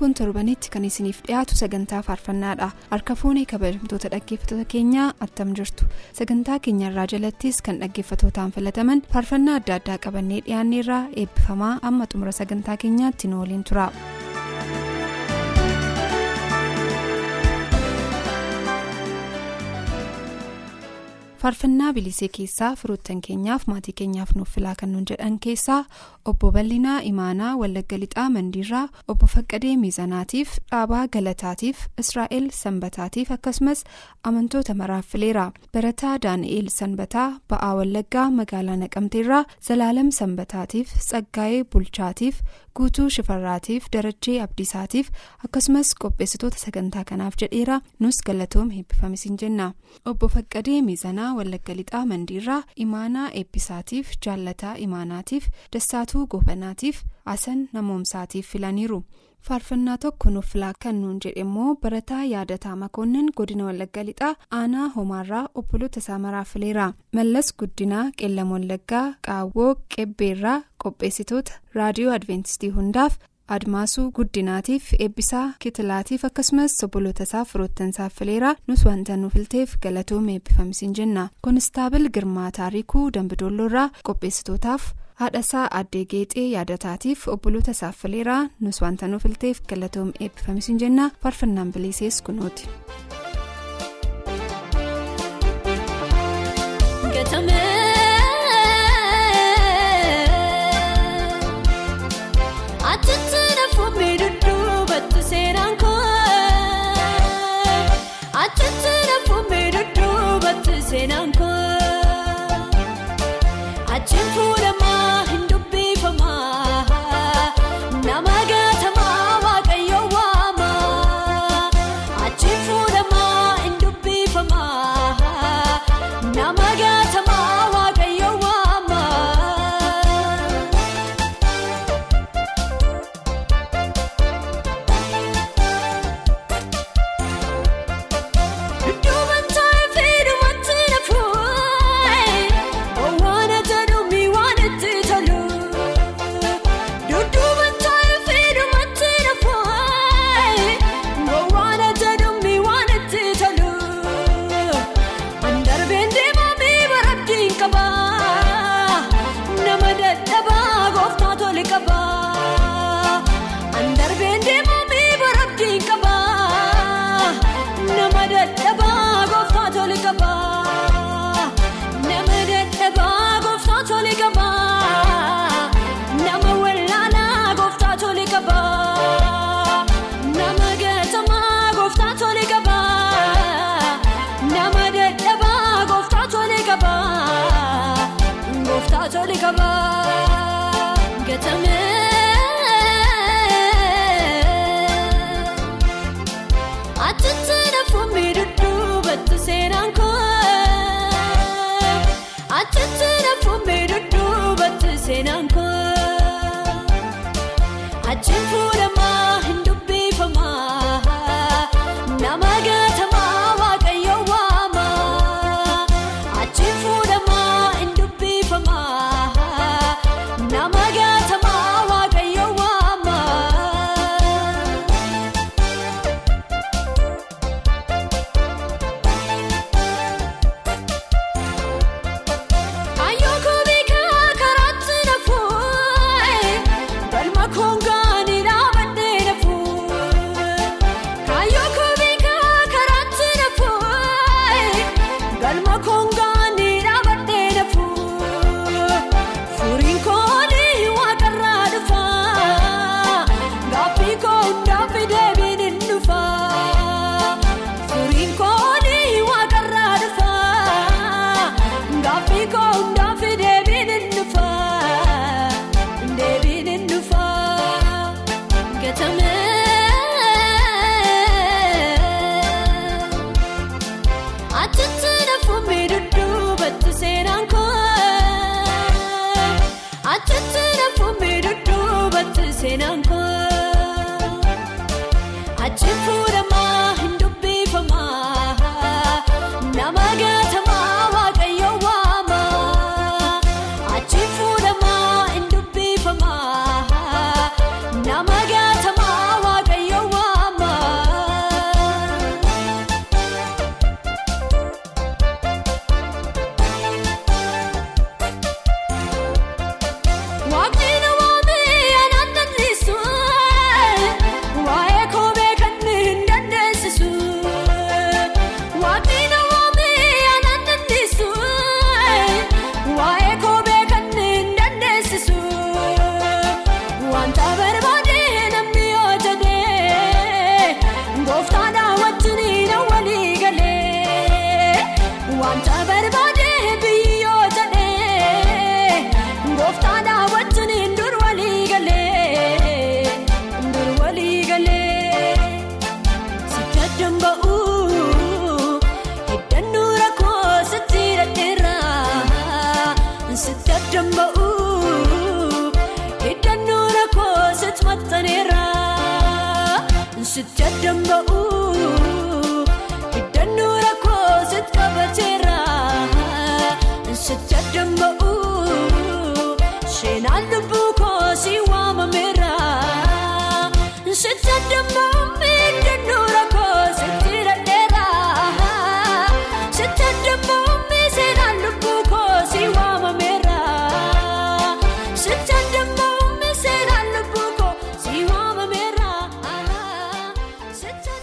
Kun torbanitti kan isiniif dhiyaatu sagantaa faarfannaadha harka fuunee kabajamtoota dhaggeeffattoota keenyaa attam jirtu sagantaa keenyarraa jalattis kan dhaggeeffattootaan filataman faarfannaa adda addaa qabannee dhiyaanneerraa eebbifamaa amma xumura sagantaa keenyaatti nu waliin tura. Faarfannaa bilisee keessaa firoottan keenyaaf maatii keenyaaf nuuf filaa kan nuun jedhan keessaa obbo bal'inaa imaanaa wallagga lixaa mandiirraa obbo faqqadee miizanaatiif dhaabaa galataatiif israa'el sanbataatiif akkasumas amantoota maraaf fileera barataa daani'eel sanbataa ba'aa wallaggaa magaalaa naqamteerraa zalaalam sanbataatiif tsaggaa'ee bulchaatiif guutuu shifarraatiif darajjee abdiisaatiif akkasumas qopheessitoota sagantaa kanaaf jedheera nus galatoom heebbifamisiin jenna obbo faqqadee miizanaa wallagga lixaa mandiirraa imaanaa eebbisaatiif jaallataa imaanaatiif dassaatuu goobanaatiif asan namoomsaatiif filaniiru faarfannaa tokko nuuf filaa kan nuun jedhe immoo barataa yaadataa makoonnin godina wallagga lixaa aanaa homaarraa obboloota isaa maraaf fileera mallas guddinaa qeellam wallaggaa qaawwoo qebbeerraa qopheessitoota raadiyoo adventistii hundaaf admaasuu guddinaatiif eebbisaa kitilaatiif akkasumas obboloota isaa firoottansaaf fileera nus wanta nu filteef galatoome eebbifamisiin jenna. Koonistaabil girmaa taarikuu dambidoolloorraa qopheessitootaaf haadhasaa addee geexee yaadataatiif obboloota isaaf fileeraa nus wanta nu filteef galatoome eebbifamisiin jenna faarfannaan bilisees kunuuti. Achiin Tole qaba. Gatamee. Atitti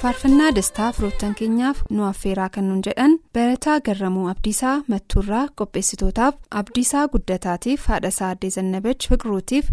faarfannaa dastaa firoottan keenyaaf nu affeeraa kan nuun jedhan barataa garramuu abdiisaa mattuurraa qopheessitootaaf abdiisaa guddataatiif haadhasaa addee zannabach fiqiruutiif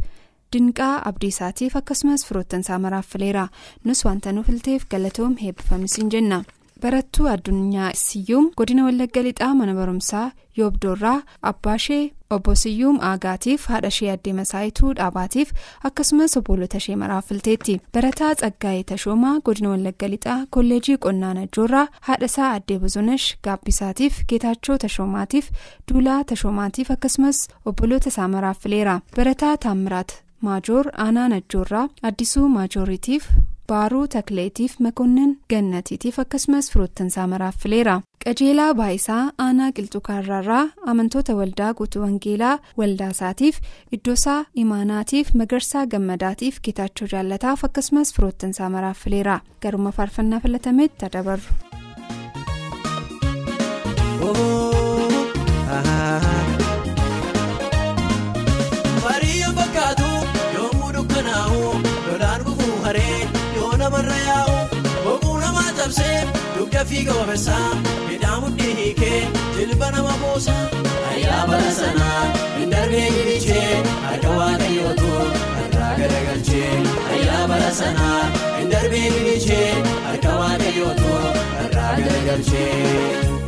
dinqaa abdiisaatiif akkasumas firoottan isaa maraaf fileera nus wanta nu filteef galatoom heebbifamisiin jenna. Barattuu addunyaa siyyuum godina wallagga lixaa mana barumsaa yoobdoorraa abbaashee obbo siyyuum aagaatiif haadha ishee addee masaayituu dhaabaatiif akkasumas obbolota ishee maraaf filteetti. Barataa tsaggaa'ee tashoomaa godina wallagga lixaa kolleejii qonnaa najjoorraa haadha isaa addee bozonash gaabbisaatiif geetaachoo tashoomaatiif duulaa tashoomaatiif akkasumas obboloota isaa maraaf fileera barataa taammiraat maajoor aanaa najjoorraa addisuu maajooritiif baaruu takleetiif makoonnan gannatiitiif akkasumas firoottan isaa maraaf fileera qajeelaa baayisaa aanaa qilxukaarraarraa amantoota waldaa guutuu wangeelaa waldaasaatiif iddoosaa imaanaatiif magarsaa gammadaatiif geetaachoo jaallataaf akkasumas firoottan isaa maraaf fileera garuma faarfannaa filatametti dabarru. Baadiyyaa fakkaatu yommuu dukkanaa'u lolaan gufuu haree yoo namarra yaa'u boquu namaa cabsee dugda fiiga wabeessaa midhaan mudhii hiikee jilba nama buusa ayyaa bara sanaa hin darbee gilichee harka waaqayyootu irraa garagalchee ayyaa bara sanaa hin darbee gilichee harka waaqayyootu irraa garagalchee.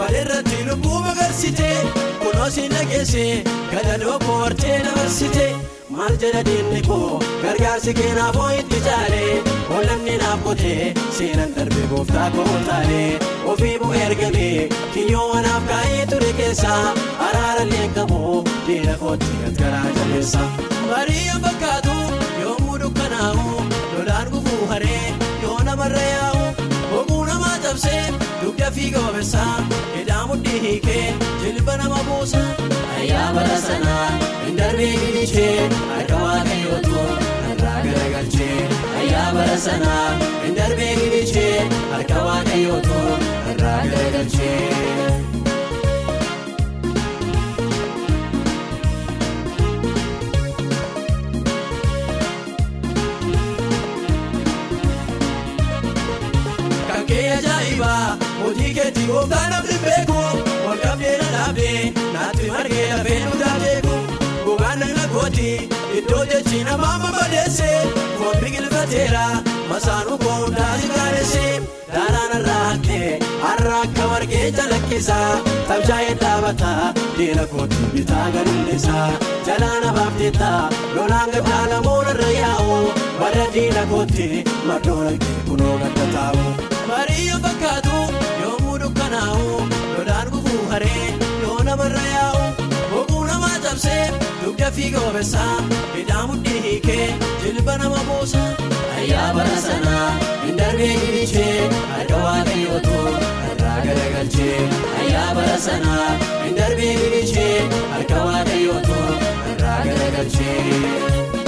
Bareerratti lubbuu magarsitee kunoo siin dhageessee gadadoo koo hortee dabarsite maal jedha diinni koo gargaarsi keenaaf hoo itti caalee oollanni naaf qotee seenan darbee gooftaa koo taalee ofii bu'ee ergamee kiyyoo wanaaf kaa'ee ture keessaa araarallee qabu diina kootti garaa jabeessa. Baadiyyaa fakkaatu yommuu dukkanaa'u lolaan gufuu haree yoo namarra yaa'u cabsee dugda fiiga wabeessaa hidhaa mudhii hiikee jilba nama buusa ayyaa bara sanaa hin darbee gilichee harka waaqayyootu irraa garagalchee ayyaa bara sanaa hin darbee gilichee harka waaqayyootu irraa garagalchee. Mabadeesse foon biqilfateera masaanuu koo hundaati gaadesse daaraan har'a akka warqee calaqqisaa tabshaa'ee dhaabata diina kooti bitaa gadulleessa jalaana baafteetta lolaan gaddaa lamoon irra yaa'u bara diina kooti maddoon kee kunoo gadda taa'u. Baadiyyaa fakkaatu yommuu dukkanaa'u lolaan gufuu haree yoo namarra yaa'u dugda fiiga wabeessaa hidhaa mudhii hiikee jilba nama buusa ayyaa bara sanaa hin darbee gilichee harka waaqayyootu irraa garagalchee ayyaa bara sanaa hin darbee gilichee harka waaqayyootu irraa garagalchee.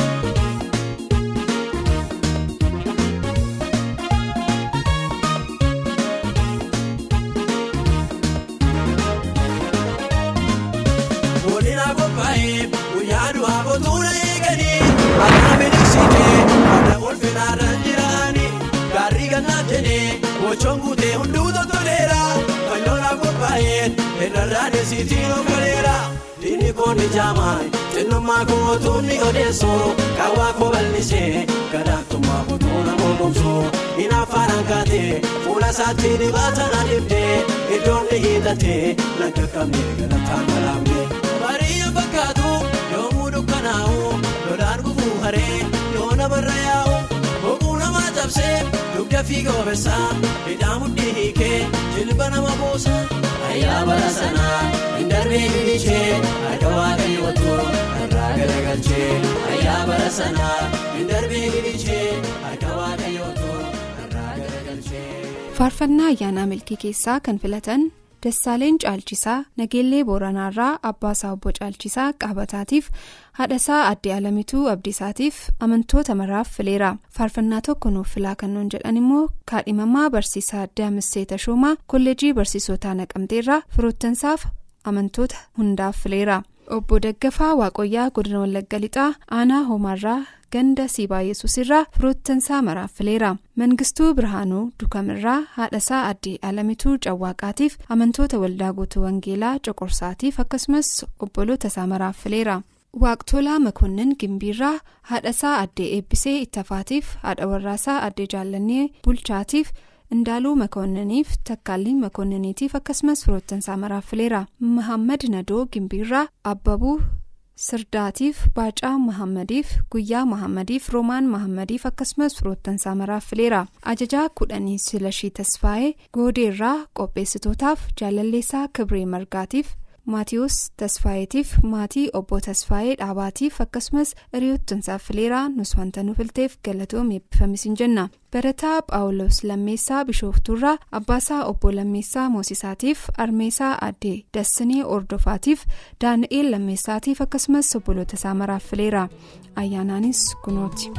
Jaamaan xinnummaa kootuun ni odeessu kaawwaa koo bal'isee gadaaktummaa kootuuna mormomsu hin afaan kaatee fuula isaatti dibaatan adibdee iddoon ni hiixatee laga qabnee galataan galaafne. Baadiyyaa fakkaatu yommuu dukkanaa'u lolaan gufuu haree yoo namarra yaa'u cabsee dugda fiiga obeessaa hidhaa mudhii hiikee jilba nama buusa ayyaa bara sanaa hin darbee bilichee harka waaqayyootu irraa garagalchee ayyaa bara sanaa hin darbee bilichee harka waaqayyootu irraa garagalchee. faarfannaa ayyaanaa milkii keessaa kan filatan dassaaleen caalchisaa nageellee booranaarraa abbaasaa obbo caalchisaa qaabataatiif haadhasaa addee alamituu abdiisaatiif amantoota maraaf fileera. Faarfannaa tokko nuuf filaa kan nuun jedhan immoo kaadhimamaa barsiisaa addee amissee tashoomaa kolleejii barsiisotaa naqamteerraa firoottansaaf amantoota hundaaf fileera. Obbo daggafaa waaqoyyaa godina wallagga lixaa aanaa hoomaarraa ganda siibaa yesuusirraa firoottansaa maraaf fileera mangistuu birhaanuu dukamirraa haadhasaa addee alamituu cawwaaqaatiif amantoota waldaa guutuu wangeelaa coqorsaatiif akkasumas obboloota isaa maraaf fileera waaqtolaa makoonnin gimbiirraa haadhasaa addee eebbisee ittafaatiif haadha warraasaa addee jaallannee bulchaatiif indaaluu makoonniniif takkaalliin makoonniniitiif akkasumas firoottansaa maraaf fileera mahammad nadoo gimbiirraa abbabuu. Sirdaatiif baacaa mahammadiif guyyaa mahammadiif roomaan mahammadiif akkasumas firoottansaa maraaf fileera ajajaa kudhanii silashii tasfaa'ee goodeerraa qopheessitootaaf jaalalleessaa kibree margaatiif maatiyoos tasfaayeetiif maatii obbo tasfaayee dhaabaatiif akkasumas hiriyoottansaaf fileeraa nus wanta nu filteef galatoom eebbifamisiin jenna barataa phaawulos lammeessaa bishooftuurraa abbaasaa obbo lammeessaa moosisaatiif armeesaa addee dassinee ordofaatiif daani'eel lammeessaatiif akkasumas obboloota isaa maraaf fileera ayyaanaanis kunooti.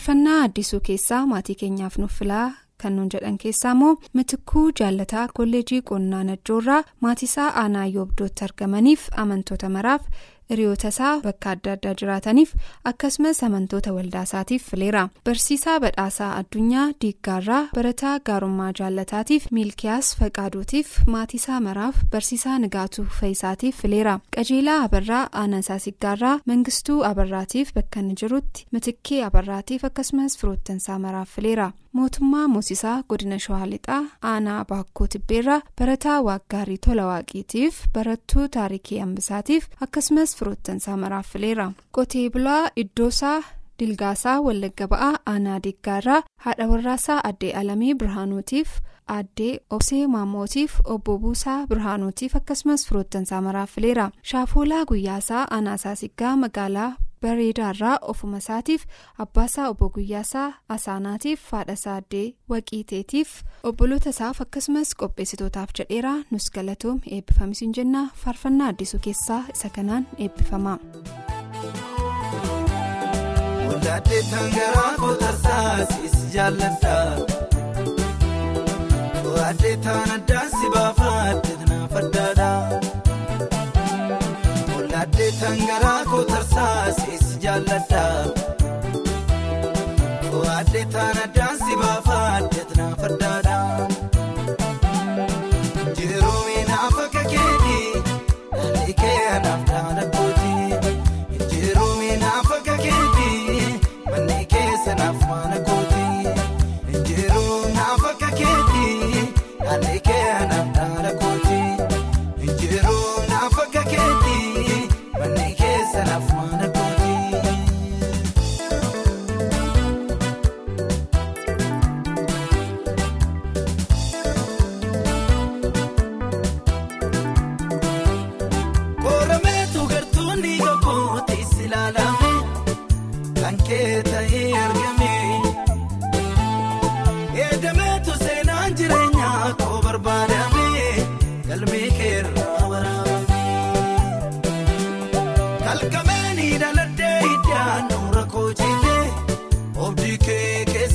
Faarfannaa addisuu keessaa maatii keenyaaf nuuf filaa kan nuun jedhan keessaa immoo mitikkuu jaalataa kolleejii qonnaa najjoorraa maatiisaa aanaa yoobdootti argamaniif amantoota maraaf hiriyoota isaa bakka adda addaa jiraataniif akkasumas amantoota waldaa isaatiif fileera barsiisaa badhaasaa addunyaa diiggaarraa barataa gaarummaa jaalataatiif miilkiyaas faqaaduutiif maatiisaa maraaf barsiisaa nigaatuu faayisaatiif fileera qajeelaa abarraa aanaasaa siggaarraa mangistuu abarraatiif bakka inni jirutti mitikkee abarraatiif akkasumas firoottansaa maraaf fileera. Mootummaa moosisaa godina shawaa lixaa aanaa baakkoo tibbeerraa barataa waaggaarii tola waaqiitiif barattuu taarikii hambisaatiif akkasumas firoottansaa maraaf fileera qotee bulaa iddoosaa dilgaasaa wallagga ba'aa aanaa diggaarraa haadha warraasaa addee alamii birhaanuutiif addee obsee maamootiif obbo buusaa birhaanuutiif akkasumas firoottansaa maraaf fileera shaafoolaa guyyaasaa aanaasaa siggaa magaalaa. Bareedaarraa ofuma isaatiif abbaasaa obbo guyyaasaa asaanaatiif haadhasaa addee waqiiteetiif obboloota isaaf akkasumas qopheessitootaaf jedheera nus galatoom eebbifamisiin jenna faarfannaa addisuu keessaa isa kanaan eebbifama. Waldaaddee tangaraa kootarsaas jaalladha. Waaddee taan addaa si baafaadde naaf addaadha. Tangaraa kootarsaas jaalladha.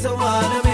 Kee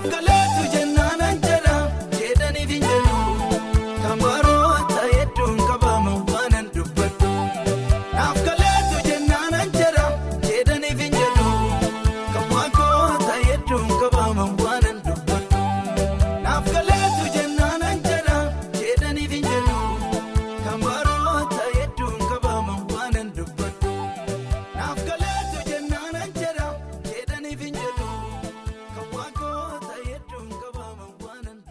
naaf galeetu jennaan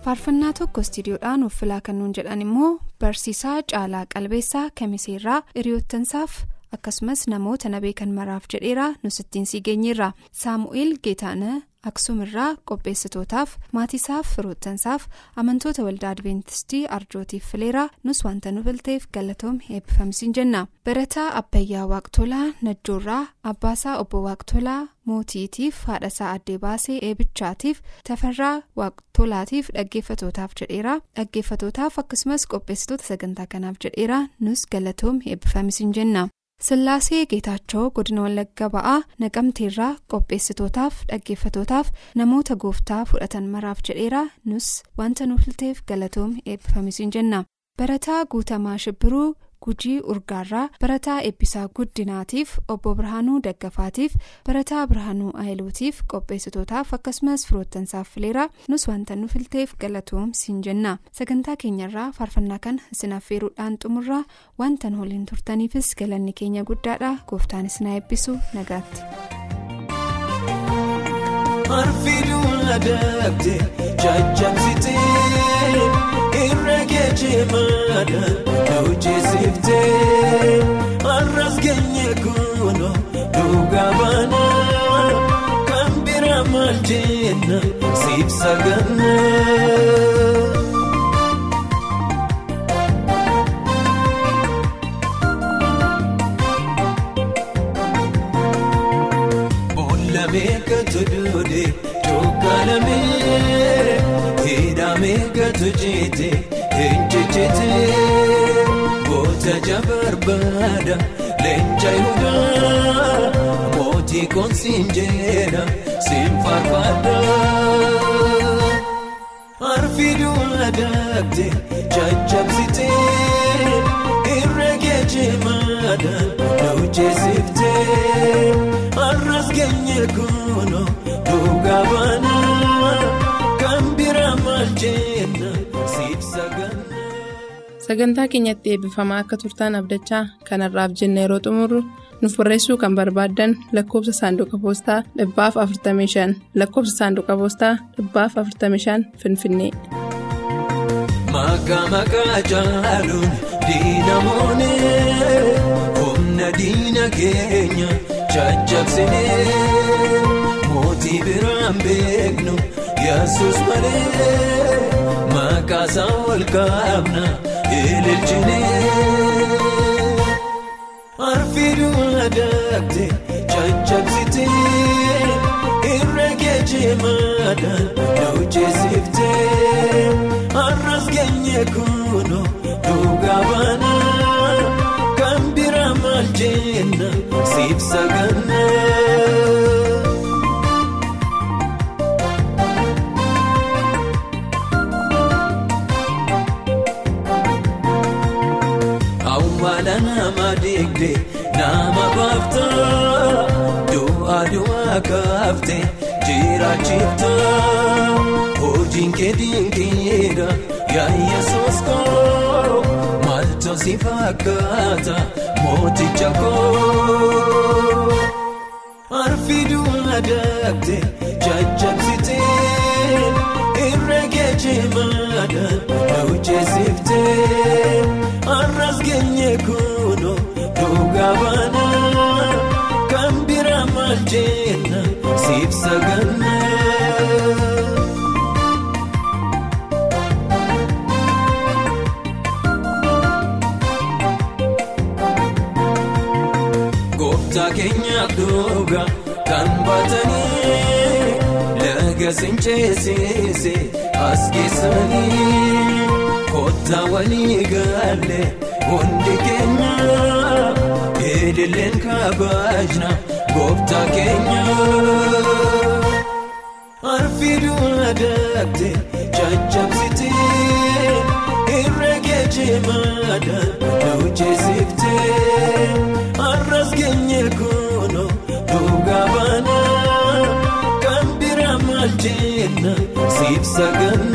faarfannaa tokko istiidiyoodhaan uffilaa kan nuun jedhan immoo barsiisaa caalaa qalbeessaa kamiseerraa hiriyoottansaaf akkasumas namoota na beekan maraaf jedheera nus ittiin sii geenyeerra. Saamu'eel geetaana aksuumirraa qopheessitootaaf maatiisaaf firoottansaaf amantoota waldaa adventistii arjootiif fileera nus wanta nu bilteef galatoom eebbifamsiin jenna barataa abbayyaa waaqtolaa najjoorraa abbaasaa obbo waaqtolaa mootiitiif haadhasaa addee baasee eebichaatiif tafarraa waaqtolaatiif dhaggeeffatootaaf jedheera dhaggeeffatootaaf akkasumas qopheessitoota sagantaa kanaaf jedheera nus galatoom eebbifamsiin jenna. Sillaasee Geetaachoo godina Wallagga ba'aa naqamteerraa qopheessitootaaf dhaggeeffatootaaf namoota gooftaa fudhatan maraaf jedheera nus wanta nu filteef galatoom eebbifamisiin jenna. Barataa Guutamaa Shibbiruu Gujii Urgaarraa Barataa Eebbisaa Guddinaatiif Obbo Birhaanuu Daggafaatiif Barataa Birhaanuu Ayiluutiif qopheessitootaaf akkasumas firoottansaaf fileera nus wanta nu filteef galatoom siin jenna. Sagantaa keenyarraa faarfannaa kana isin affeeruudhaan xumurraa wanta nu waliin turtaniifis galanni keenya guddaadha gooftaanis na eebbisu nagaatti. Geejimaadhaan hojjeesiftee arras geenye kunoo dhugaa baana kan bira maal jenna siif saganna. Boolla meeqatu duudee jooggalamee hidhaa meeqatu jeetee eenjejjetee goota jabarbaada leenca yuudaa mootii koonsiin jeena siin faarfaadha. Arfiiduun adabde jajjabsitee irra geejimaadhaan hojjeesiftee arras geenye kunoo Sagantaa keenyatti eebbifamaa akka turtaan abdachaa kanarraaf jenna yeroo xumurru nuuf barreessuu kan barbaaddan lakkoofsa saanduqa poostaa dhibbaaf 45 lakkoofsa saanduqa poostaa dhibbaaf 45 finfinnee. Maqaa maqaa jaaluun diina moonee humna diina keenya jajjabsinee mootii biraan beeknu yesus malee maqaa isaa ol kaabna ililchinee. Arfiiduun adabde jajjabsitee irra geejimaadhaan hojjeesiftee arras geenye kunoo dhugaa baana kan bira maal jenna siif saganna. Du'a kaafte jiraachifta hojiin kee dinqiidha yaa yesus koo maaltu si fakkaata mooticha koo. Arfiiduun adabde jajjabsitee irra geejimaadhaan hojjeesiftee arras geenye kunoo dhugaa baana kan bira maal jenna siif saganna. Gooftaa keenyaaf dhugaa kan baatanii laga sincheessise as keessanii kottaa walii galee hundi keenya eedilleen kabajna gooftaa keenya. Arfiiduun yaadatte caccabsite herrega cimaadhaan na hojjeessifte har'as geenye kuno dhugaa baana kan bira maal jenna siif saganna.